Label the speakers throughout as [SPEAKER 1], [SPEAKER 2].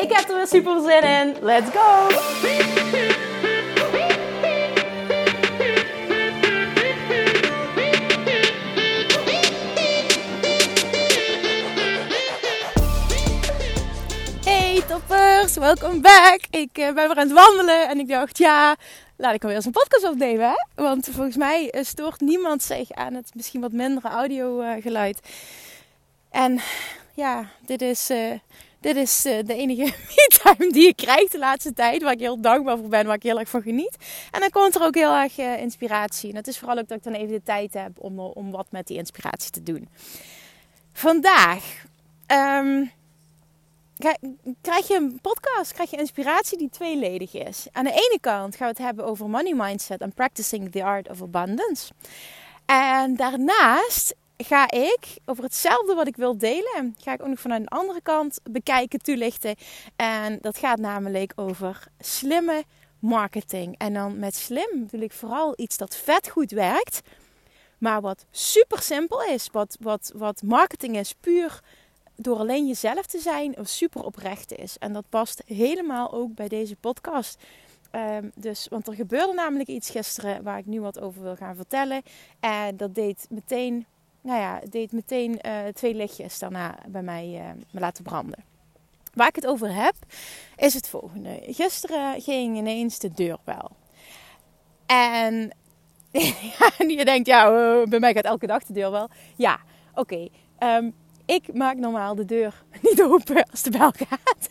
[SPEAKER 1] Ik heb er weer super zin in. Let's go! Hey toppers, welkom back. Ik uh, ben weer aan het wandelen en ik dacht, ja, laat ik alweer eens een podcast opnemen. Hè? Want volgens mij uh, stoort niemand zich aan het misschien wat mindere audio uh, geluid. En ja, dit is dit is uh, de enige me-time die ik krijg de laatste tijd. Waar ik heel dankbaar voor ben, waar ik heel erg van geniet. En dan komt er ook heel erg uh, inspiratie. En het is vooral ook dat ik dan even de tijd heb om, om wat met die inspiratie te doen. Vandaag um, krijg je een podcast, krijg je inspiratie die tweeledig is. Aan de ene kant gaan we het hebben over money mindset en practicing the art of abundance. En daarnaast ga ik over hetzelfde wat ik wil delen, ga ik ook nog vanuit een andere kant bekijken, toelichten. En dat gaat namelijk over slimme marketing. En dan met slim bedoel ik vooral iets dat vet goed werkt, maar wat super simpel is. Wat, wat, wat marketing is, puur door alleen jezelf te zijn, super oprecht is. En dat past helemaal ook bij deze podcast. Um, dus, want er gebeurde namelijk iets gisteren waar ik nu wat over wil gaan vertellen. En dat deed meteen nou ja, deed meteen uh, twee lichtjes daarna bij mij uh, me laten branden. Waar ik het over heb, is het volgende. Gisteren ging ineens de deurbel. En je denkt, ja, bij mij gaat elke dag de deur wel. Ja, oké. Ehm, ik maak normaal de deur niet open als de bel gaat.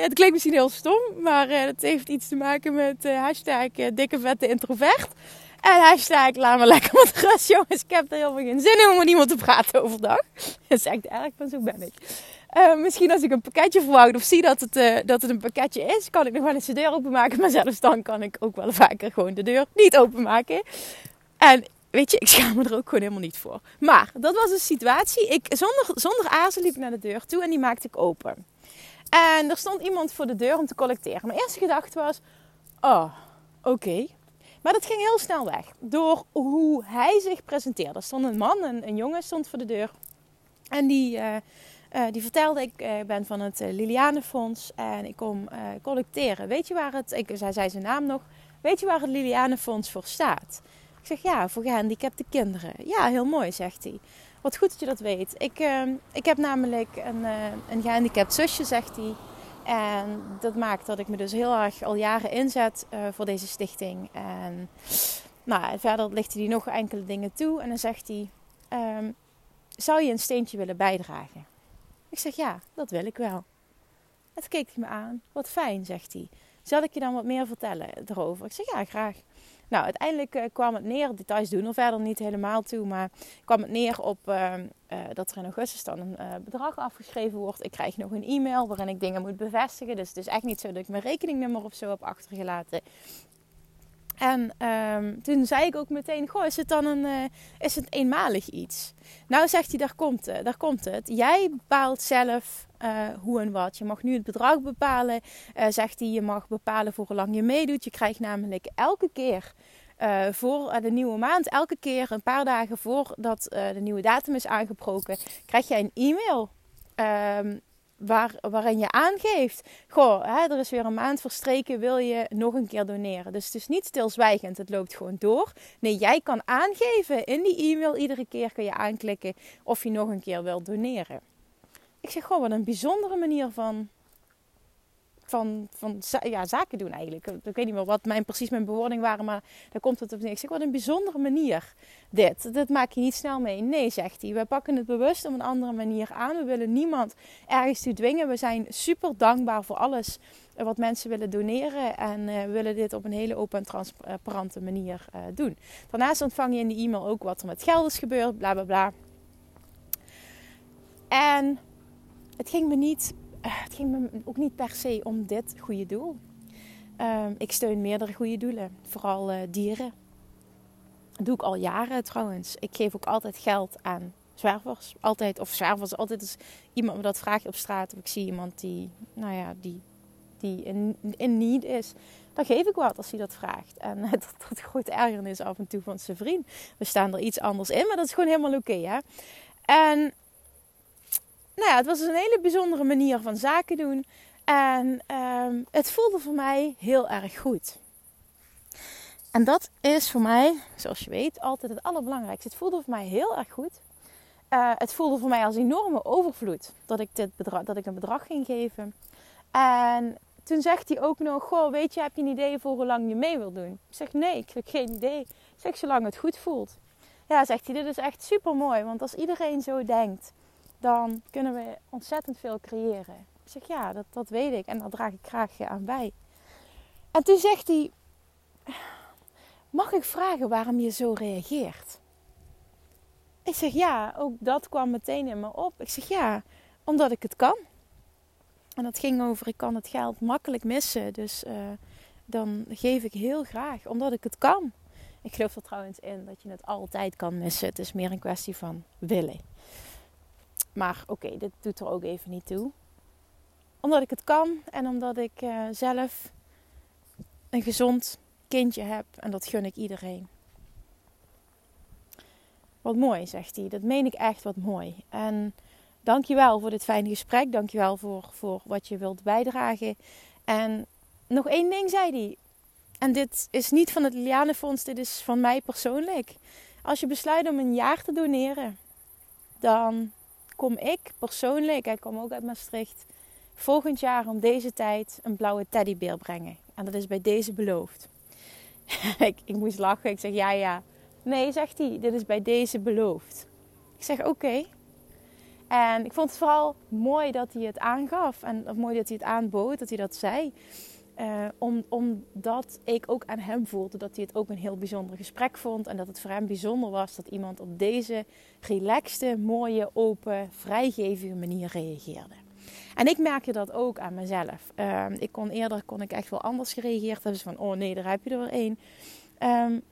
[SPEAKER 1] het klinkt misschien heel stom, maar het heeft iets te maken met hashtag dikke vette introvert. En hashtag laat me lekker met rust jongens. Ik heb er veel geen zin in om met iemand te praten overdag. Dat is echt erg, maar zo ben ik. Uh, misschien als ik een pakketje verwacht of zie dat het, uh, dat het een pakketje is, kan ik nog wel eens de deur openmaken. Maar zelfs dan kan ik ook wel vaker gewoon de deur niet openmaken. En weet je, ik schaam me er ook gewoon helemaal niet voor. Maar dat was een situatie. Ik, zonder, zonder liep ik naar de deur toe en die maakte ik open. En er stond iemand voor de deur om te collecteren. Mijn eerste gedachte was: Oh, oké. Maar dat ging heel snel weg. Door hoe hij zich presenteerde. Er stond een man, een, een jongen stond voor de deur. En die, uh, uh, die vertelde, ik uh, ben van het Lilianenfonds en ik kom collecteren. Weet je waar het, ik, zei zijn naam nog, weet je waar het Lilianenfonds voor staat? Ik zeg, ja, voor gehandicapte kinderen. Ja, heel mooi, zegt hij. Wat goed dat je dat weet. Ik, ik heb namelijk een, een gehandicapt zusje, zegt hij. En dat maakt dat ik me dus heel erg al jaren inzet uh, voor deze stichting. En nou, verder licht hij nog enkele dingen toe. En dan zegt hij: um, Zou je een steentje willen bijdragen? Ik zeg ja, dat wil ik wel. Het keek hij me aan. Wat fijn, zegt hij. Zal ik je dan wat meer vertellen erover? Ik zeg ja, graag. Nou, uiteindelijk uh, kwam het neer, details doen er verder niet helemaal toe, maar kwam het neer op uh, uh, dat er in augustus dan een bedrag afgeschreven wordt. Ik krijg nog een e-mail waarin ik dingen moet bevestigen. Dus het is echt niet zo dat ik mijn rekeningnummer of zo heb achtergelaten. En um, toen zei ik ook meteen: Goh, is het dan een, uh, is het eenmalig iets? Nou, zegt hij: Daar komt het. Daar komt het. Jij bepaalt zelf uh, hoe en wat. Je mag nu het bedrag bepalen. Uh, zegt hij: Je mag bepalen voor hoe lang je meedoet. Je krijgt namelijk elke keer. voor de nieuwe maand, elke keer een paar dagen voordat de nieuwe datum is aangebroken, krijg jij een e-mail um, waar, waarin je aangeeft: Goh, hè, er is weer een maand verstreken, wil je nog een keer doneren? Dus het is niet stilzwijgend, het loopt gewoon door. Nee, jij kan aangeven in die e-mail, iedere keer kun je aanklikken of je nog een keer wilt doneren. Ik zeg: Goh, wat een bijzondere manier van van, van ja, zaken doen eigenlijk. Ik weet niet meer wat mijn, precies mijn bewoording waren, maar daar komt het op neer. Ik zeg, wat een bijzondere manier dit. Dat maak je niet snel mee. Nee, zegt hij. We pakken het bewust op een andere manier aan. We willen niemand ergens toe dwingen. We zijn super dankbaar voor alles wat mensen willen doneren. En uh, willen dit op een hele open en transparante manier uh, doen. Daarnaast ontvang je in de e-mail ook wat er met geld is gebeurd, bla bla bla. En het ging me niet het ging me ook niet per se om dit goede doel. Ehm, ik steun meerdere goede doelen, vooral uh, dieren. Dat doe ik al jaren trouwens. Ik geef ook altijd geld aan zwervers. Altijd, of zwervers, altijd als iemand me dat vraagt op straat. Of ik zie iemand die, nou ja, die, die in, in need is. Dan geef ik wat als hij dat vraagt. En uh, dat, dat ergernis af en toe van zijn vriend. We staan er iets anders in, maar dat is gewoon helemaal oké. Okay, en nou ja, het was een hele bijzondere manier van zaken doen. En ehm, het voelde voor mij heel erg goed. En dat is voor mij, zoals je weet, altijd het allerbelangrijkste. Het voelde voor mij heel erg goed. Uh, het voelde voor mij als enorme overvloed dat ik, dit bedrag, dat ik een bedrag ging geven. En toen zegt hij ook nog: Goh, weet je, heb je een idee voor hoe lang je mee wil doen? Ik zeg: Nee, ik heb geen idee. Ik zeg: Zolang het goed voelt. Ja, zegt hij: Dit is echt super mooi. Want als iedereen zo denkt, dan kunnen we ontzettend veel creëren. Ik zeg: Ja, dat, dat weet ik en daar draag ik graag aan bij. En toen zegt hij: Mag ik vragen waarom je zo reageert? Ik zeg ja, ook dat kwam meteen in me op. Ik zeg ja, omdat ik het kan. En dat ging over, ik kan het geld makkelijk missen. Dus uh, dan geef ik heel graag, omdat ik het kan. Ik geloof er trouwens in dat je het altijd kan missen. Het is meer een kwestie van willen. Maar oké, dit doet er ook even niet toe. Omdat ik het kan en omdat ik uh, zelf een gezond kindje heb. En dat gun ik iedereen. Wat mooi, zegt hij. Dat meen ik echt wat mooi. En dankjewel voor dit fijne gesprek. Dankjewel voor, voor wat je wilt bijdragen. En nog één ding zei hij. En dit is niet van het Lilianenfonds, dit is van mij persoonlijk. Als je besluit om een jaar te doneren, dan kom ik persoonlijk, ik kom ook uit Maastricht, volgend jaar om deze tijd een blauwe teddybeer brengen. En dat is bij deze beloofd. ik, ik moest lachen. Ik zeg ja, ja. Nee, zegt hij, dit is bij deze beloofd. Ik zeg oké. En ik vond het vooral mooi dat hij het aangaf. En mooi dat hij het aanbood, dat hij dat zei. Uh, om, omdat ik ook aan hem voelde dat hij het ook een heel bijzonder gesprek vond. En dat het voor hem bijzonder was dat iemand op deze relaxte, mooie, open, vrijgevige manier reageerde. En ik merkte dat ook aan mezelf. Uh, ik kon eerder kon ik echt wel anders gereageerd hebben. Dus van, oh nee, daar heb je er weer één. Um,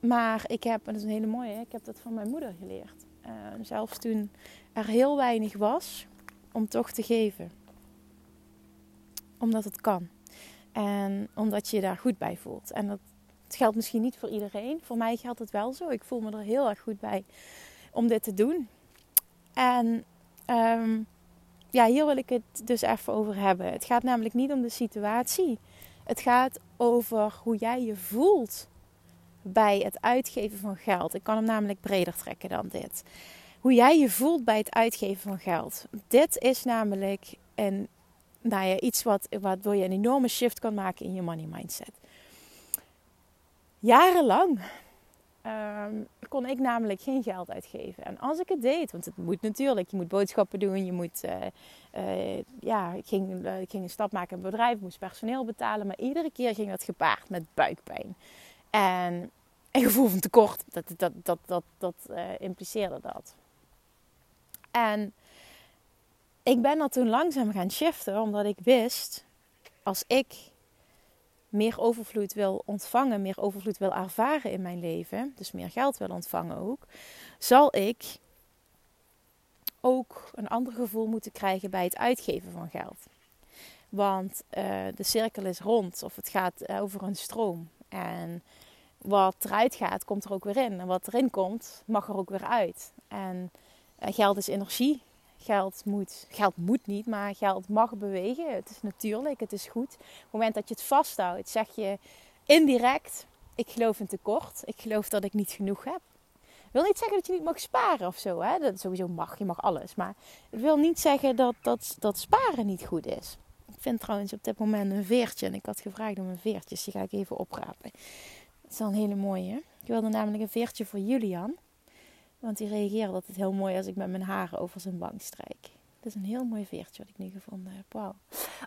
[SPEAKER 1] maar ik heb, en dat is een hele mooie, ik heb dat van mijn moeder geleerd. Uh, zelfs toen er heel weinig was, om toch te geven. Omdat het kan. En omdat je je daar goed bij voelt. En dat geldt misschien niet voor iedereen. Voor mij geldt het wel zo. Ik voel me er heel erg goed bij om dit te doen. En um, ja, hier wil ik het dus even over hebben. Het gaat namelijk niet om de situatie. Het gaat over hoe jij je voelt bij het uitgeven van geld. Ik kan hem namelijk breder trekken dan dit. Hoe jij je voelt bij het uitgeven van geld. Dit is namelijk een, nou ja, iets wat, waardoor je een enorme shift kan maken in je money mindset. Jarenlang um, kon ik namelijk geen geld uitgeven. En als ik het deed, want het moet natuurlijk, je moet boodschappen doen, je moet, uh, uh, ja, ik ging, uh, ik ging een stap maken in bedrijf, moest personeel betalen, maar iedere keer ging dat gepaard met buikpijn. En een gevoel van tekort, dat, dat, dat, dat, dat impliceerde dat. En ik ben dat toen langzaam gaan shiften, omdat ik wist, als ik meer overvloed wil ontvangen, meer overvloed wil ervaren in mijn leven, dus meer geld wil ontvangen ook, zal ik ook een ander gevoel moeten krijgen bij het uitgeven van geld. Want uh, de cirkel is rond of het gaat over een stroom. En wat eruit gaat, komt er ook weer in. En wat erin komt, mag er ook weer uit. En uh, geld is energie. Geld moet, geld moet niet, maar geld mag bewegen. Het is natuurlijk, het is goed. Op het moment dat je het vasthoudt, zeg je indirect: Ik geloof in tekort. Ik geloof dat ik niet genoeg heb. Ik wil niet zeggen dat je niet mag sparen of zo. Hè? Dat sowieso mag, je mag alles. Maar het wil niet zeggen dat, dat, dat sparen niet goed is. Ik vind trouwens op dit moment een veertje. En ik had gevraagd om een veertje. Dus die ga ik even oprapen. Dat is wel een hele mooie. Ik wilde namelijk een veertje voor Julian. Want die reageert altijd heel mooi als ik met mijn haren over zijn bank strijk. Dat is een heel mooi veertje wat ik nu gevonden heb. Wauw.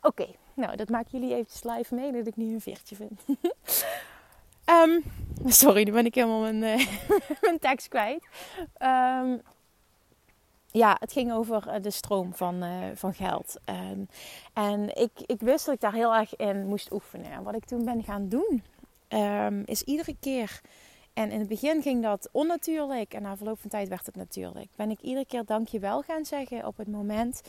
[SPEAKER 1] Oké, nou dat maak jullie even live mee dat ik nu een veertje vind. um, sorry, nu ben ik helemaal mijn, uh, mijn tekst kwijt. Um, ja, het ging over de stroom van, van geld. Um, en ik, ik wist dat ik daar heel erg in moest oefenen. En wat ik toen ben gaan doen, is iedere keer en in het begin ging dat onnatuurlijk en na verloop van tijd werd het natuurlijk. Ben ik iedere keer dankjewel gaan zeggen op het moment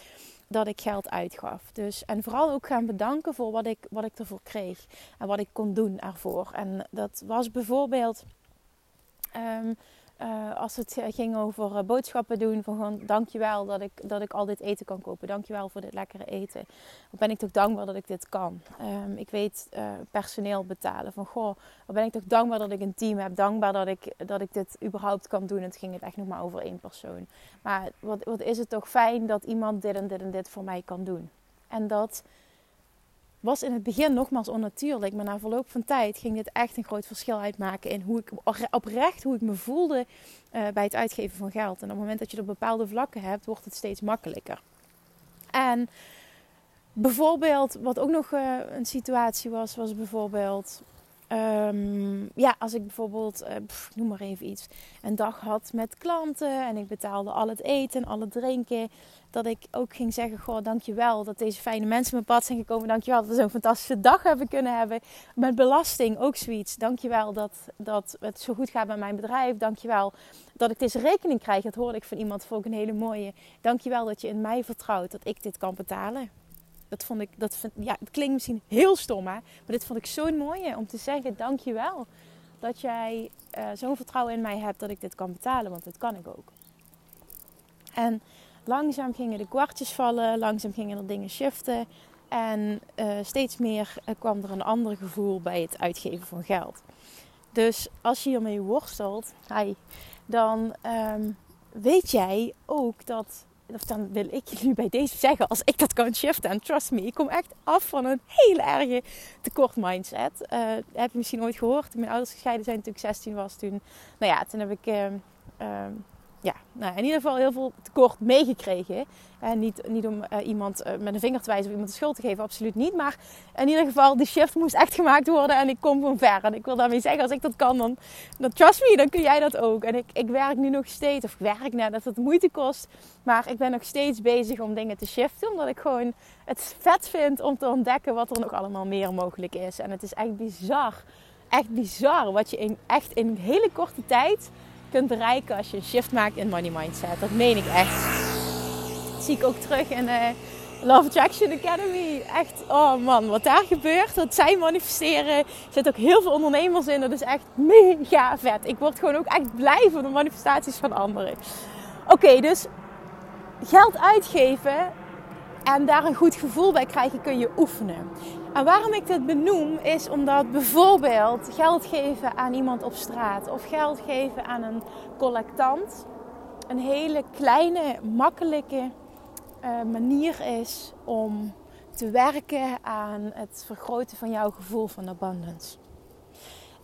[SPEAKER 1] dat ik geld uitgaf. Dus, en vooral ook gaan bedanken voor wat ik, wat ik ervoor kreeg en wat ik kon doen ervoor. En dat was bijvoorbeeld um, uh, als het ging over uh, boodschappen doen, van gewoon dankjewel dat ik, dat ik al dit eten kan kopen. Dankjewel voor dit lekkere eten. Wat ben ik toch dankbaar dat ik dit kan. Um, ik weet uh, personeel betalen. Van goh, wat ben ik toch dankbaar dat ik een team heb. Dankbaar dat ik, dat ik dit überhaupt kan doen. Het ging het echt nog maar over één persoon. Maar wat, wat is het toch fijn dat iemand dit en dit en dit voor mij kan doen. En dat was in het begin nogmaals onnatuurlijk. Maar na verloop van tijd ging dit echt een groot verschil uitmaken in hoe ik oprecht hoe ik me voelde uh, bij het uitgeven van geld. En op het moment dat je er bepaalde vlakken hebt, wordt het steeds makkelijker. En bijvoorbeeld, wat ook nog uh, een situatie was, was bijvoorbeeld Um, ja, als ik bijvoorbeeld, pff, noem maar even iets, een dag had met klanten en ik betaalde al het eten, al het drinken, dat ik ook ging zeggen, goh, dankjewel dat deze fijne mensen mijn pad zijn gekomen, dankjewel dat we zo'n fantastische dag hebben kunnen hebben. Met belasting ook zoiets, dankjewel dat, dat het zo goed gaat met mijn bedrijf, dankjewel dat ik deze rekening krijg, dat hoorde ik van iemand, voor ook een hele mooie, dankjewel dat je in mij vertrouwt, dat ik dit kan betalen. Dat vond ik, dat ja, het klinkt misschien heel stom, hè? maar dit vond ik zo'n mooie om te zeggen: dankjewel dat jij uh, zo'n vertrouwen in mij hebt dat ik dit kan betalen, want dat kan ik ook. En langzaam gingen de kwartjes vallen, langzaam gingen er dingen shiften. En uh, steeds meer uh, kwam er een ander gevoel bij het uitgeven van geld. Dus als je hiermee worstelt, hi, dan um, weet jij ook dat dan wil ik je nu bij deze zeggen, als ik dat kan shiften, en trust me, ik kom echt af van een hele erge tekort mindset. Uh, heb je misschien ooit gehoord, mijn ouders gescheiden zijn toen ik 16 was. Toen, nou ja, toen heb ik... Uh, ja, nou, in ieder geval heel veel tekort meegekregen. En niet, niet om uh, iemand uh, met een vinger te wijzen of iemand de schuld te geven, absoluut niet. Maar in ieder geval, die shift moest echt gemaakt worden en ik kom van ver. En ik wil daarmee zeggen, als ik dat kan, dan, dan trust me, dan kun jij dat ook. En ik, ik werk nu nog steeds, of ik werk net, dat het moeite kost. Maar ik ben nog steeds bezig om dingen te shiften, omdat ik gewoon het vet vind om te ontdekken wat er nog allemaal meer mogelijk is. En het is echt bizar, echt bizar wat je in, echt in een hele korte tijd kunt bereiken als je een shift maakt in money mindset. Dat meen ik echt. Zie ik ook terug in de Love Attraction Academy. Echt, oh man, wat daar gebeurt, dat zij manifesteren. Er zitten ook heel veel ondernemers in. Dat is echt mega vet. Ik word gewoon ook echt blij van de manifestaties van anderen. Oké, dus geld uitgeven en daar een goed gevoel bij krijgen kun je oefenen. En waarom ik dit benoem is omdat bijvoorbeeld geld geven aan iemand op straat of geld geven aan een collectant een hele kleine, makkelijke uh, manier is om te werken aan het vergroten van jouw gevoel van abundance.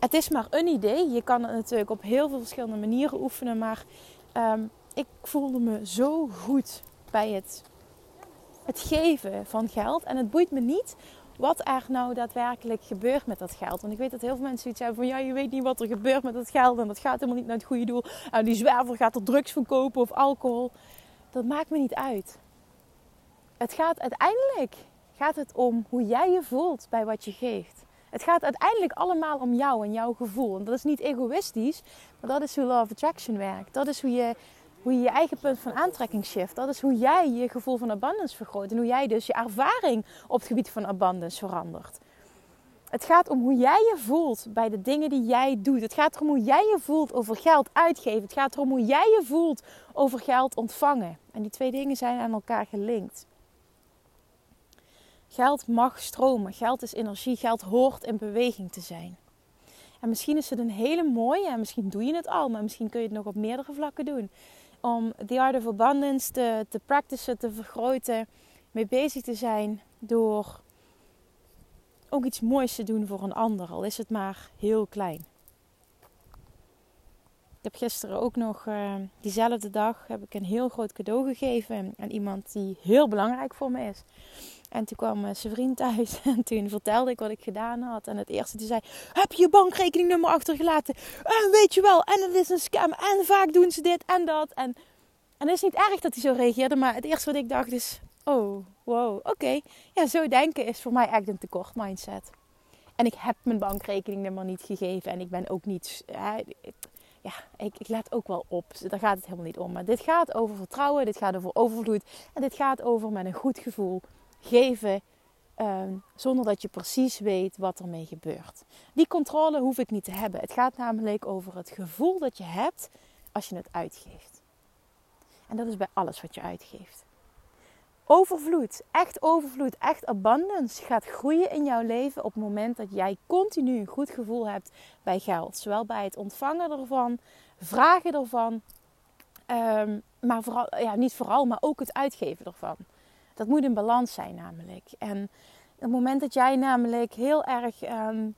[SPEAKER 1] Het is maar een idee. Je kan het natuurlijk op heel veel verschillende manieren oefenen, maar um, ik voelde me zo goed bij het het geven van geld. En het boeit me niet wat er nou daadwerkelijk gebeurt met dat geld. Want ik weet dat heel veel mensen iets hebben van ja, je weet niet wat er gebeurt met dat geld en dat gaat helemaal niet naar het goede doel. En die zwerver gaat er drugs van kopen of alcohol. Dat maakt me niet uit. Het gaat uiteindelijk gaat het om hoe jij je voelt bij wat je geeft. Het gaat uiteindelijk allemaal om jou en jouw gevoel. En dat is niet egoïstisch, maar dat is hoe Love Attraction werkt. Dat is hoe je hoe je je eigen punt van aantrekking shift. Dat is hoe jij je gevoel van abundance vergroot. En hoe jij dus je ervaring op het gebied van abundance verandert. Het gaat om hoe jij je voelt bij de dingen die jij doet. Het gaat erom hoe jij je voelt over geld uitgeven. Het gaat erom hoe jij je voelt over geld ontvangen. En die twee dingen zijn aan elkaar gelinkt. Geld mag stromen. Geld is energie. Geld hoort in beweging te zijn. En misschien is het een hele mooie, en misschien doe je het al, maar misschien kun je het nog op meerdere vlakken doen om The Art of Abundance te, te practicen, te vergroten, mee bezig te zijn door ook iets moois te doen voor een ander, al is het maar heel klein. Ik heb gisteren ook nog, uh, diezelfde dag, heb ik een heel groot cadeau gegeven aan iemand die heel belangrijk voor me is. En toen kwam uh, zijn vriend thuis en toen vertelde ik wat ik gedaan had. En het eerste die zei, heb je je bankrekeningnummer achtergelaten? En weet je wel, en het is een scam. En vaak doen ze dit en dat. En En het is niet erg dat hij zo reageerde, maar het eerste wat ik dacht is: oh, wow, oké. Ja, zo denken is voor mij echt een tekort mindset. En ik heb mijn bankrekeningnummer niet gegeven en ik ben ook niet. ja, ik, ik let ook wel op. Daar gaat het helemaal niet om. Maar dit gaat over vertrouwen, dit gaat over overvloed en dit gaat over met een goed gevoel geven. Ehm, zonder dat je precies weet wat ermee gebeurt. Die controle hoef ik niet te hebben. Het gaat namelijk over het gevoel dat je hebt als je het uitgeeft. En dat is bij alles wat je uitgeeft. Overvloed, echt overvloed, echt abundance gaat groeien in jouw leven op het moment dat jij continu een goed gevoel hebt bij geld. Zowel bij het ontvangen ervan, vragen ervan, um, maar vooral, ja, niet vooral, maar ook het uitgeven ervan. Dat moet in balans zijn namelijk. En op het moment dat jij namelijk heel erg, um,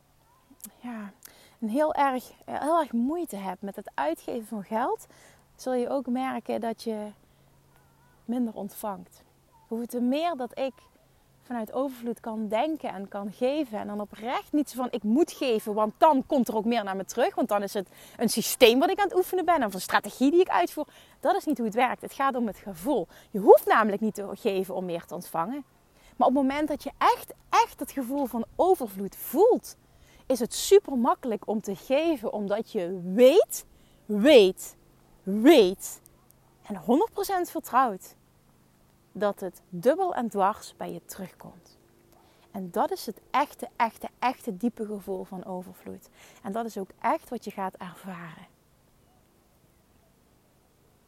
[SPEAKER 1] ja, een heel erg, heel erg moeite hebt met het uitgeven van geld, zul je ook merken dat je minder ontvangt. Hoe te meer dat ik vanuit overvloed kan denken en kan geven. En dan oprecht niet zo van ik moet geven, want dan komt er ook meer naar me terug. Want dan is het een systeem wat ik aan het oefenen ben of een strategie die ik uitvoer. Dat is niet hoe het werkt. Het gaat om het gevoel. Je hoeft namelijk niet te geven om meer te ontvangen. Maar op het moment dat je echt, echt het gevoel van overvloed voelt, is het super makkelijk om te geven, omdat je weet, weet, weet en 100% vertrouwt dat het dubbel en dwars bij je terugkomt. En dat is het echte, echte, echte diepe gevoel van overvloed. En dat is ook echt wat je gaat ervaren.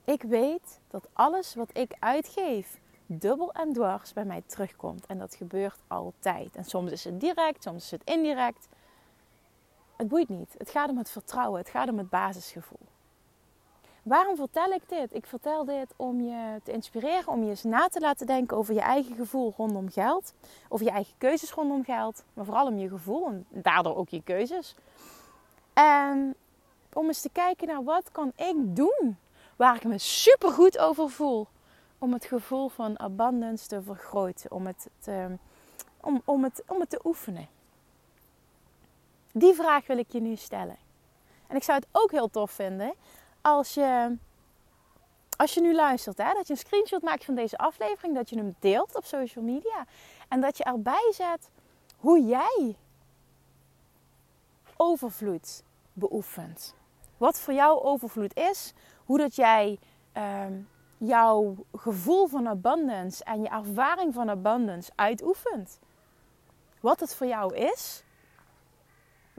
[SPEAKER 1] Ik weet dat alles wat ik uitgeef dubbel en dwars bij mij terugkomt. En dat gebeurt altijd. En soms is het direct, soms is het indirect. Het boeit niet. Het gaat om het vertrouwen. Het gaat om het basisgevoel. Waarom vertel ik dit? Ik vertel dit om je te inspireren, om je eens na te laten denken over je eigen gevoel rondom geld. Over je eigen keuzes rondom geld. Maar vooral om je gevoel en daardoor ook je keuzes. En om eens te kijken naar wat kan ik doen waar ik me super goed over voel. Om het gevoel van abundance te vergroten. Om het te, om, om het, om het te oefenen. Die vraag wil ik je nu stellen. En ik zou het ook heel tof vinden als je, als je nu luistert, hè, dat je een screenshot maakt van deze aflevering, dat je hem deelt op social media en dat je erbij zet hoe jij overvloed beoefent. Wat voor jou overvloed is, hoe dat jij ehm, jouw gevoel van abundance en je ervaring van abundance uitoefent. Wat het voor jou is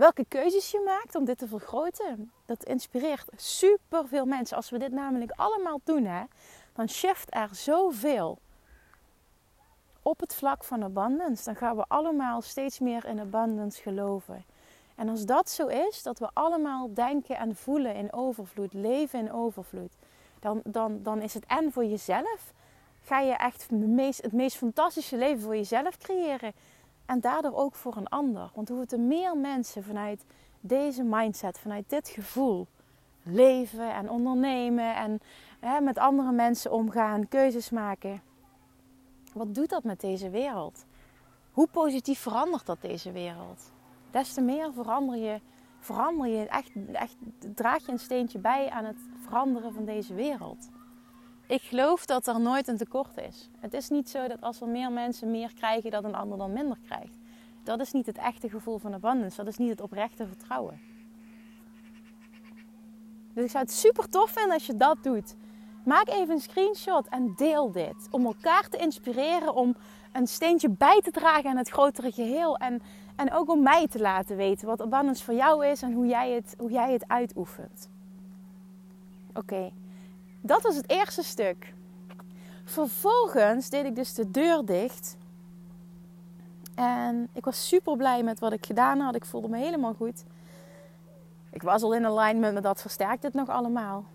[SPEAKER 1] welke keuzes je maakt om dit te vergroten. Dat inspireert super veel mensen. Als we dit namelijk allemaal doen, hè, dan shift er zoveel op het vlak van abundance. Dan gaan we allemaal steeds meer in abundance geloven. En als dat zo is, dat we allemaal denken en voelen in overvloed, leven in overvloed, dan, dan, dan is het en voor jezelf. Ga je echt het meest, het meest fantastische leven voor jezelf creëren. En daardoor ook voor een ander. Want hoeveel meer mensen vanuit deze mindset, vanuit dit gevoel leven en ondernemen en hè, met andere mensen omgaan, keuzes maken. Wat doet dat met deze wereld? Hoe positief verandert dat deze wereld? Des te meer verander je, verander je echt, echt, draag je een steentje bij aan het veranderen van deze wereld. Ik geloof dat er nooit een tekort is. Het is niet zo dat als er meer mensen meer krijgen, dat een ander dan minder krijgt. Dat is niet het echte gevoel van abundance. Dat is niet het oprechte vertrouwen. Dus ik zou het super tof vinden als je dat doet. Maak even een screenshot en deel dit. Om elkaar te inspireren, om een steentje bij te dragen aan het grotere geheel. En, en ook om mij te laten weten wat abundance voor jou is en hoe jij het, hoe jij het uitoefent. Oké, dat was het eerste stuk. Vervolgens deed ik dus de deur dicht. En ik was super blij met wat ik gedaan had. Ik voelde me helemaal goed. Ik was al in alignment met dat versterkt het nog allemaal.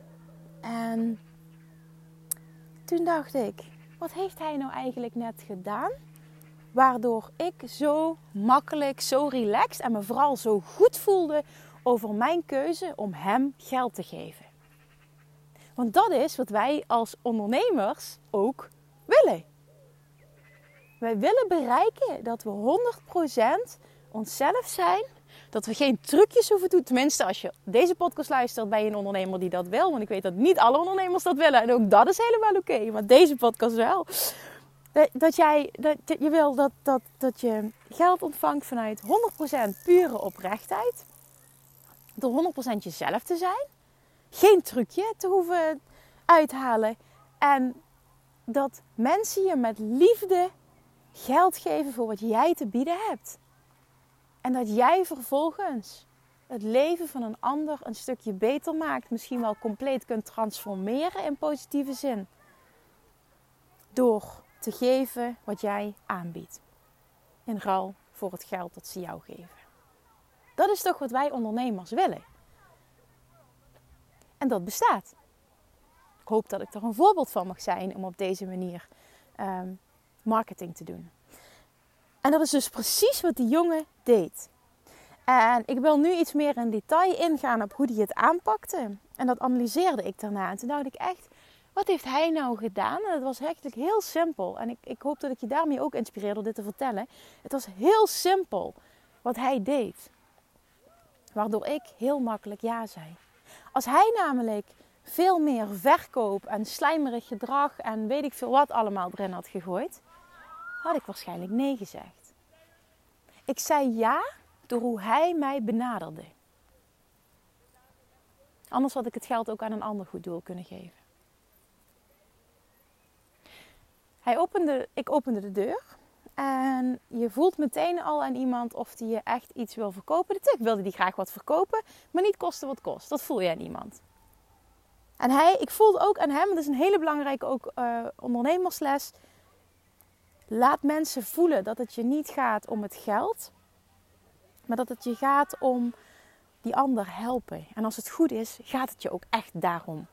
[SPEAKER 1] En toen dacht ik, wat heeft hij nou eigenlijk net gedaan? Waardoor ik zo makkelijk, zo relaxed en me vooral zo goed voelde over mijn keuze om hem geld te geven. Want dat is wat wij als ondernemers ook willen. Wij willen bereiken dat we 100% onszelf zijn, Dat we geen trucjes hoeven doen. Tenminste, als je deze podcast luistert, ben je een ondernemer die dat wil. Want ik weet dat niet alle ondernemers dat willen. En ook dat is helemaal oké. maar deze podcast wel. Dat, dat jij, dat, je wil dat, dat, dat je geld ontvangt vanuit 100% pure oprechtheid. Door 100% jezelf te zijn. Geen trucje te hoeven uithalen. En dat mensen je met liefde geld geven voor wat jij te bieden hebt. En dat jij vervolgens het leven van een ander een stukje beter maakt, misschien wel compleet kunt transformeren in positieve zin. Door te geven wat jij aanbiedt. In ruil voor het geld dat ze jou geven. Dat is toch wat wij ondernemers willen. En dat bestaat. Ik hoop dat ik er een voorbeeld van mag zijn om op deze manier ehm, marketing te doen. En dat is dus precies wat die jongen deed. En ik wil nu iets meer in detail ingaan op hoe hij het aanpakte. En dat analyseerde ik daarna. En toen dacht ik echt, wat heeft hij nou gedaan? En het was eigenlijk heel simpel. En ik, ik hoop dat ik je daarmee ook inspireer door dit te vertellen. Het was heel simpel wat hij deed. Waardoor ik heel makkelijk ja zei. Als hij namelijk veel meer verkoop en slijmerig gedrag en weet ik veel wat allemaal erin had gegooid, had ik waarschijnlijk nee gezegd. Ik zei ja door hoe hij mij benaderde. Anders had ik het geld ook aan een ander goed doel kunnen geven. Hij opende, ik opende de deur en je voelt meteen al aan iemand of die je echt iets wil verkopen. Natuurlijk wilde die graag wat verkopen, maar niet kosten wat kost. Dat voel je aan iemand. En hij, ik voelde ook aan hem, dat is een hele belangrijke ook, uh, ondernemersles. Laat mensen voelen dat het je niet gaat om het geld, maar dat het je gaat om die ander helpen. En als het goed is, gaat het je ook echt daarom.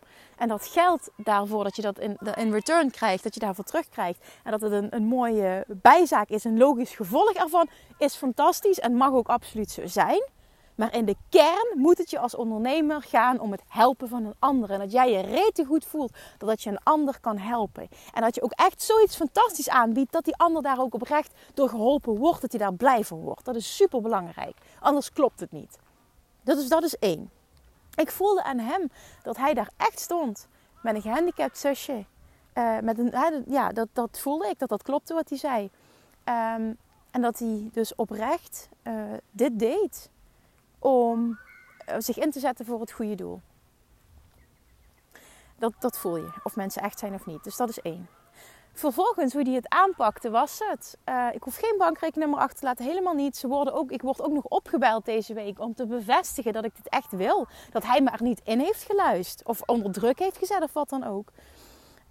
[SPEAKER 1] En dat geld daarvoor, dat je dat in, in return krijgt, dat je daarvoor terugkrijgt. En dat het een, een mooie bijzaak is, een logisch gevolg ervan, is fantastisch en mag ook absoluut zo zijn. Maar in de kern moet het je als ondernemer gaan om het helpen van een ander. En dat jij je rete goed voelt dat je een ander kan helpen. En dat je ook echt zoiets fantastisch aanbiedt dat die ander daar ook oprecht door geholpen wordt. Dat hij daar blij van wordt. Dat is super belangrijk. Anders klopt het niet. Dat is, dat is één. Ik voelde aan hem dat hij daar echt stond. Met een gehandicapt zusje. Uh, met een, ja, dat, dat voelde ik. Dat dat klopte wat hij zei. Um, en dat hij dus oprecht uh, dit deed om eh, zich in te zetten voor het goede doel. Dat, dat voel je, of mensen echt zijn of niet. Dus dat is één. Vervolgens, hoe die het aanpakte, was het. Uh, ik hoef geen bankrekeningnummer achter te laten, helemaal niet. Ze worden ook, ik word ook nog opgebeld deze week om te bevestigen dat ik dit echt wil. Dat hij me er niet in heeft geluisterd, of onder druk heeft gezet, of wat dan ook.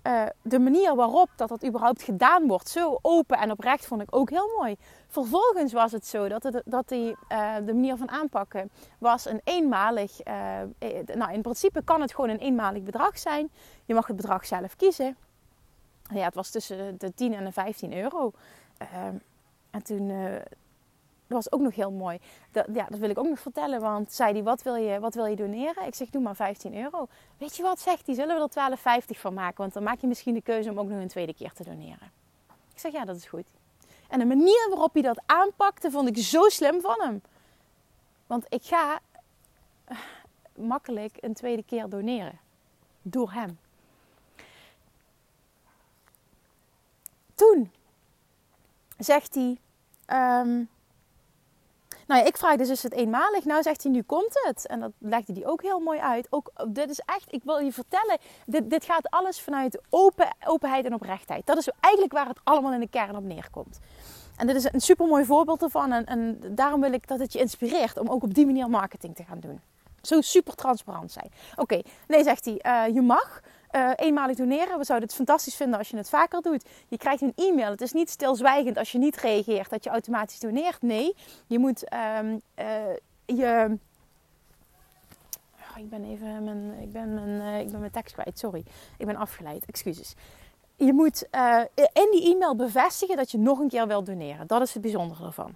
[SPEAKER 1] Uh, de manier waarop dat dat überhaupt gedaan wordt, zo open en oprecht, vond ik ook heel mooi. Vervolgens was het zo dat, het, dat die, uh, de manier van aanpakken was een eenmalig. Nou, in principe kan het gewoon een eenmalig bedrag zijn. Je mag het bedrag zelf kiezen. Ja, het was tussen de 10 en de 15 euro. en toen dat was ook nog heel mooi. Dat, ja, dat wil ik ook nog vertellen. Want zei hij, wat wil, je, wat wil je doneren? Ik zeg, doe maar 15 euro. Weet je wat, zegt hij, zullen we er 12,50 van maken? Want dan maak je misschien de keuze om ook nog een tweede keer te doneren. Ik zeg, ja, dat is goed. En de manier waarop hij dat aanpakte, vond ik zo slim van hem. Want ik ga makkelijk een tweede keer doneren. Door hem. Toen zegt hij... Um, nou ja, ik vraag dus is het eenmalig. Nou zegt hij, nu komt het. En dat legde hij ook heel mooi uit. Ook, dit is echt, ik wil je vertellen, dit, dit gaat alles vanuit open, openheid en oprechtheid. Dat is eigenlijk waar het allemaal in de kern op neerkomt. En dit is een super mooi voorbeeld ervan. En, en daarom wil ik dat het je inspireert om ook op die manier marketing te gaan doen. Zo super transparant zijn. Oké, nee, zegt hij, uh, je mag uh, eenmalig doneren. We zouden het fantastisch vinden als je het vaker doet. Je krijgt een e-mail. Het is niet stilzwijgend als je niet reageert dat je automatisch doneert. Nee, je moet um, uh, je. Oh, ik ben even mijn, ik ben mijn, uh, ik ben mijn tekst kwijt. Sorry, ik ben afgeleid. Excuses. Je moet in die e-mail bevestigen dat je nog een keer wilt doneren. Dat is het bijzondere ervan.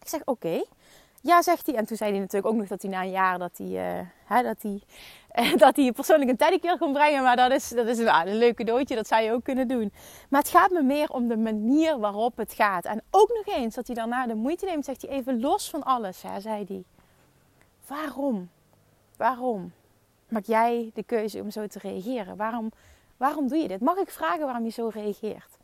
[SPEAKER 1] Ik zeg oké. Ja, zegt hij. En toen zei hij natuurlijk ook nog dat hij na een jaar dat hij, hè, dat hij, dat hij persoonlijk een teddykeer kon brengen. Maar dat is, dat is een leuk cadeautje, dat zou je ook kunnen doen. Maar het gaat me meer om de manier waarop het gaat. En ook nog eens dat hij daarna de moeite neemt, zegt hij even los van alles, hè, zei hij. Waarom? Waarom maak jij de keuze om zo te reageren? Waarom, waarom doe je dit? Mag ik vragen waarom je zo reageert?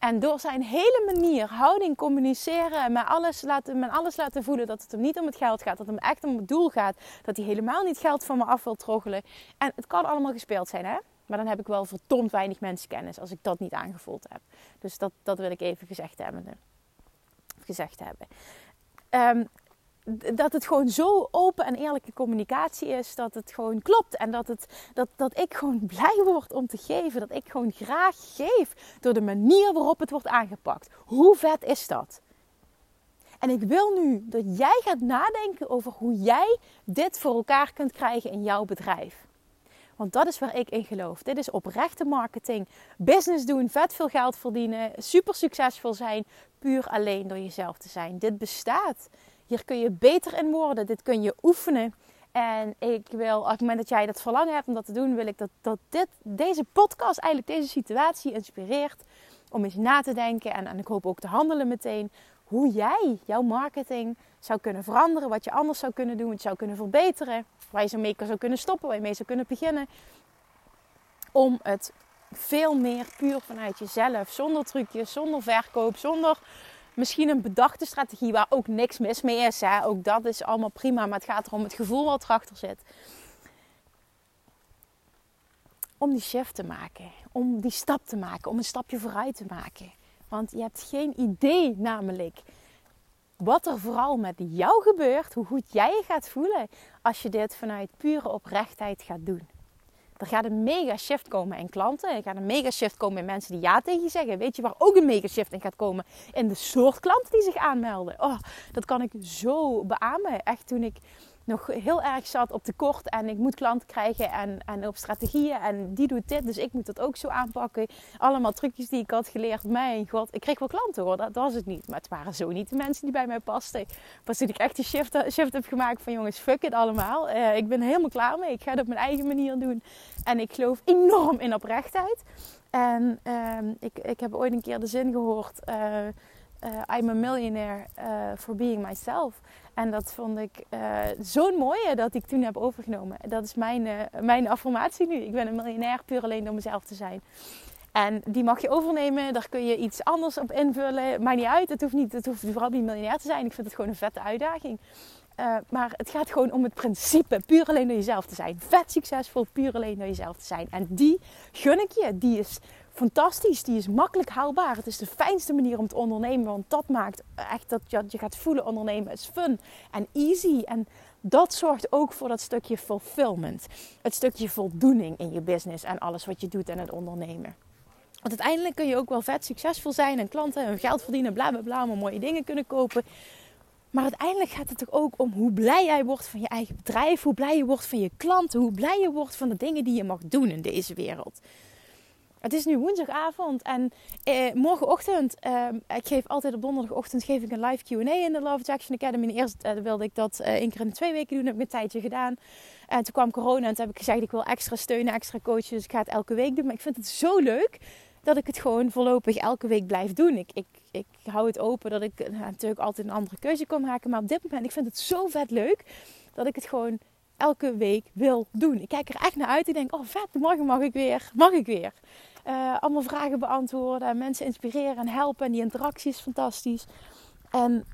[SPEAKER 1] En door zijn hele manier, houding, communiceren en met alles, laten, met alles laten voelen dat het hem niet om het geld gaat, dat het hem echt om het doel gaat, dat hij helemaal niet geld van me af wil troggelen. En het kan allemaal gespeeld zijn, hè? Maar dan heb ik wel verdomd weinig mensenkennis als ik dat niet aangevoeld heb. Dus dat, dat wil ik even gezegd hebben. Gezegd hebben. Um, dat het gewoon zo open en eerlijke communicatie is. Dat het gewoon klopt. En dat, het, dat, dat ik gewoon blij word om te geven. Dat ik gewoon graag geef. Door de manier waarop het wordt aangepakt. Hoe vet is dat? En ik wil nu dat jij gaat nadenken over hoe jij dit voor elkaar kunt krijgen in jouw bedrijf. Want dat is waar ik in geloof. Dit is oprechte marketing. Business doen, vet veel geld verdienen, super succesvol zijn, puur alleen door jezelf te zijn. Dit bestaat. Hier kun je beter in worden. Dit kun je oefenen. En ik wil, op het moment dat jij dat verlangen hebt om dat te doen, wil ik dat, dat dit, deze podcast, eigenlijk deze situatie inspireert om eens na te denken en, en ik hoop ook te handelen meteen. Hoe jij jouw marketing zou kunnen veranderen, wat je anders zou kunnen doen, wat je zou kunnen verbeteren, waar je zo mee zou kunnen stoppen, waar je mee zou kunnen beginnen. Om het veel meer puur vanuit jezelf, zonder trucjes, zonder verkoop, zonder misschien een bedachte strategie waar ook niks mis mee is. Hè? Ook dat is allemaal prima, maar het gaat erom het gevoel wat erachter zit. Om die shift te maken, om die stap te maken, om een stapje vooruit te maken. Want je hebt geen idee namelijk wat er vooral met jou gebeurt, hoe goed jij je gaat voelen als je dit vanuit pure oprechtheid gaat doen. Er gaat een mega shift komen in klanten. Er gaat een mega shift komen in mensen die ja tegen je zeggen. Weet je waar ook een mega shift in gaat komen? In de soort klanten die zich aanmelden. Oh, dat kan ik zo beamen. Echt toen ik nog heel erg zat op tekort en ik moet klanten krijgen en, en op strategieën en die doet dit, dus ik moet dat ook zo aanpakken. Allemaal trucjes die ik had geleerd. Mijn god, ik kreeg wel klanten hoor, dat was het niet. Maar het waren zo niet de mensen die bij mij pasten. Pas toen ik echt die shift, shift heb gemaakt van jongens, fuck it allemaal. Uh, ik ben helemaal klaar mee, ik ga het op mijn eigen manier doen. En ik geloof enorm in oprechtheid. En uh, ik, ik heb ooit een keer de zin gehoord... Uh, uh, I'm a millionaire for being myself. En dat vond ik uh, zo'n mooie dat ik toen heb overgenomen. Dat is mijn, mijn affirmatie nu. Ik ben een miljonair puur alleen door mezelf te zijn. En die mag je overnemen. Daar kun je iets anders op invullen. Maakt niet uit. Het hoeft, niet, het hoeft vooral niet miljonair te zijn. Ik vind het gewoon een vette uitdaging. maar het gaat gewoon om het principe. Puur alleen door jezelf te zijn. Vet succesvol. Puur alleen door jezelf te zijn. En die gun ik je. Die is fantastisch. Die is makkelijk haalbaar. Het is de fijnste manier om te ondernemen. Want dat maakt echt dat je, je gaat voelen ondernemen is fun en easy. En dat zorgt ook voor dat stukje fulfillment. Het stukje voldoening in je business en alles wat je doet en het ondernemen. Want uiteindelijk kun je ook wel vet succesvol zijn en klanten en geld verdienen, bla bla bla, maar mooie dingen kunnen kopen. Maar uiteindelijk gaat het toch ook om hoe blij jij wordt van je eigen bedrijf, hoe blij je wordt van je klanten, hoe blij je wordt van de dingen die je mag doen in deze wereld. Het is nu woensdagavond en eh, morgenochtend, eh, ik geef altijd op donderdagochtend geef ik een live Q&A in de Love Action Academy. Eerst eh, wilde ik dat eh, één keer in de twee weken doen, heb ik een tijdje gedaan. En toen kwam corona en toen heb ik gezegd ik wil extra steunen, extra coachen, dus ik ga het elke week doen. Maar ik vind het zo leuk dat ik het gewoon voorlopig elke week blijf doen. Ik, ik, ik hou het open dat ik nou, natuurlijk altijd een andere keuze kan maken. Maar op dit moment, ik vind het zo vet leuk dat ik het gewoon elke week wil doen. Ik kijk er echt naar uit. Ik denk, oh vet, morgen mag ik weer. Mag ik weer. Uh, allemaal vragen beantwoorden, mensen inspireren en helpen. En die interactie is fantastisch. En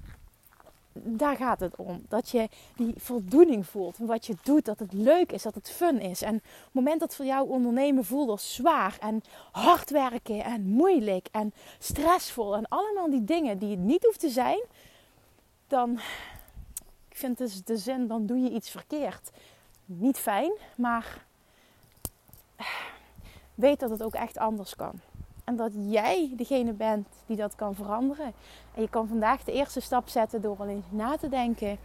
[SPEAKER 1] daar gaat het om. Dat je die voldoening voelt van wat je doet. Dat het leuk is, dat het fun is. En het moment dat voor jou ondernemen voelt als zwaar en hard werken en moeilijk en stressvol. En allemaal die dingen die het niet hoeft te zijn. Dan, ik vind dus de zin, dan doe je iets verkeerd. Niet fijn, maar weet dat het ook echt anders kan. En dat jij degene bent die dat kan veranderen. En je kan vandaag de eerste stap zetten door al eens na te denken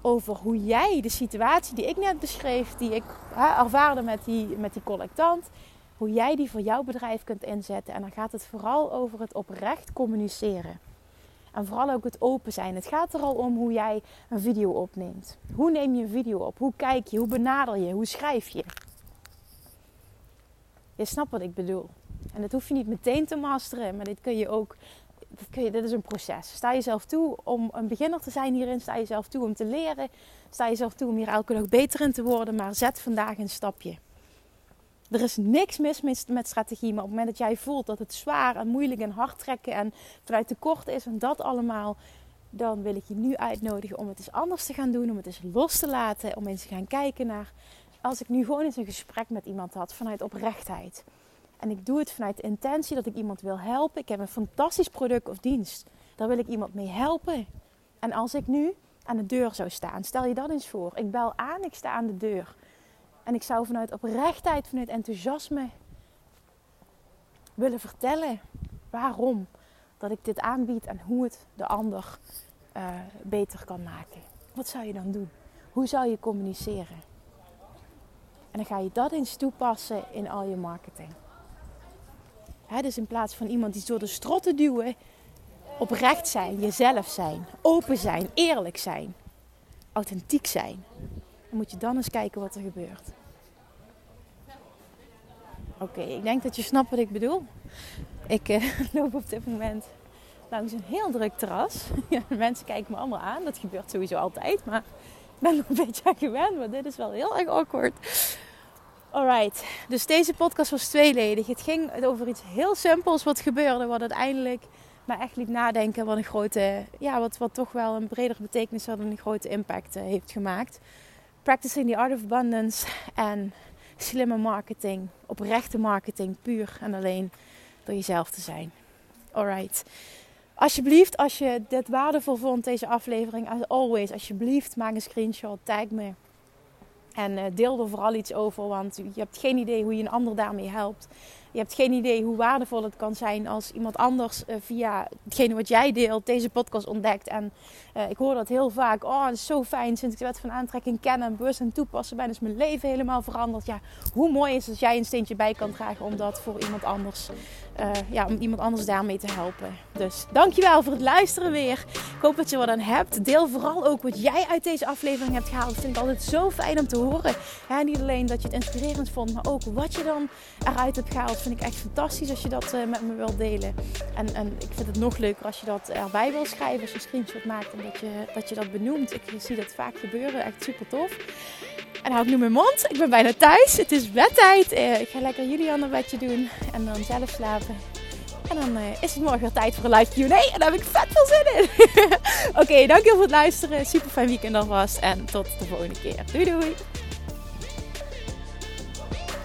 [SPEAKER 1] over hoe jij de situatie die ik net beschreef, die ik hè, ervaarde met die, met die collectant, hoe jij die voor jouw bedrijf kunt inzetten. En dan gaat het vooral over het oprecht communiceren. En vooral ook het open zijn. Het gaat er al om hoe jij een video opneemt. Hoe neem je een video op? Hoe kijk je? Hoe benader je? Hoe schrijf je? Je snapt wat ik bedoel. En dat hoef je niet meteen te masteren, maar dit kun je ook. Dit, kun je, dit is een proces. Sta jezelf toe om een beginner te zijn hierin. Sta jezelf toe om te leren. Sta jezelf toe om hier elke dag beter in te worden. Maar zet vandaag een stapje. Er is niks mis met strategie, maar op het moment dat jij voelt dat het zwaar en moeilijk en hard trekken en vanuit tekort is en dat allemaal, dan wil ik je nu uitnodigen om het eens anders te gaan doen, om het eens los te laten, om eens te gaan kijken naar als ik nu gewoon eens een gesprek met iemand had vanuit oprechtheid. En ik doe het vanuit de intentie dat ik iemand wil helpen. Ik heb een fantastisch product of dienst. Daar wil ik iemand mee helpen. En als ik nu aan de deur zou staan, stel je dat eens voor. Ik bel aan, ik sta aan de deur. En ik zou vanuit oprechtheid, vanuit enthousiasme willen vertellen waarom dat ik dit aanbied en hoe het de ander uh, beter kan maken. Wat zou je dan doen? Hoe zou je communiceren? En dan ga je dat eens toepassen in al je marketing. Dus in plaats van iemand die door de strot te duwen, oprecht zijn, jezelf zijn, open zijn, eerlijk zijn, authentiek zijn. Dan moet je dan eens kijken wat er gebeurt. Oké, ik denk dat je snapt wat ik bedoel. Ik uh, loop op dit moment langs een heel druk terras. Mensen kijken me allemaal aan. Dat gebeurt sowieso altijd. Maar ik ben er een beetje aan gewend. Maar dit is wel heel erg awkward. Alright, dus deze podcast was tweeledig. Het ging over iets heel simpels wat gebeurde. Wat uiteindelijk me echt liet nadenken. Wat een grote, ja, wat, wat toch wel een bredere betekenis had en een grote impact uh, heeft gemaakt. Practicing the Art of Abundance en slimme marketing, oprechte marketing, puur en alleen door jezelf te zijn. Alright. Alsjeblieft, als je dit waardevol vond, deze aflevering, as always, alsjeblieft maak een screenshot, tag me. En uh, deel er vooral iets over, want je hebt geen idee hoe je een ander daarmee helpt. Je hebt geen idee hoe waardevol het kan zijn als iemand anders uh, via hetgene wat jij deelt deze podcast ontdekt. En uh, ik hoor dat heel vaak. Oh, het is zo fijn sinds ik de wet van aantrekking kennen en bewust en toepassen ben, is mijn leven helemaal veranderd. Ja, hoe mooi is het als jij een steentje bij kan dragen om dat voor iemand anders, uh, ja, om iemand anders daarmee te helpen. Dus dankjewel voor het luisteren weer. Ik hoop dat je wat aan hebt. Deel vooral ook wat jij uit deze aflevering hebt gehaald. Dat vind ik altijd zo fijn om te horen. Niet alleen dat je het inspirerend vond, maar ook wat je dan eruit hebt gehaald vind ik echt fantastisch als je dat uh, met me wilt delen. En, en ik vind het nog leuker als je dat erbij wil schrijven, als je een screenshot maakt en je dat, je dat benoemt. Ik zie dat vaak gebeuren, echt super tof. En hou ik nu mijn mond. Ik ben bijna thuis. Het is bedtijd. Uh, ik ga lekker Julian een bedje doen en dan zelf slapen. En dan uh, is het morgen weer tijd voor een live Q&A. En daar heb ik vet veel zin in. Oké, dankjewel voor het luisteren. Super fijn weekend alvast. En tot de volgende keer. Doei doei.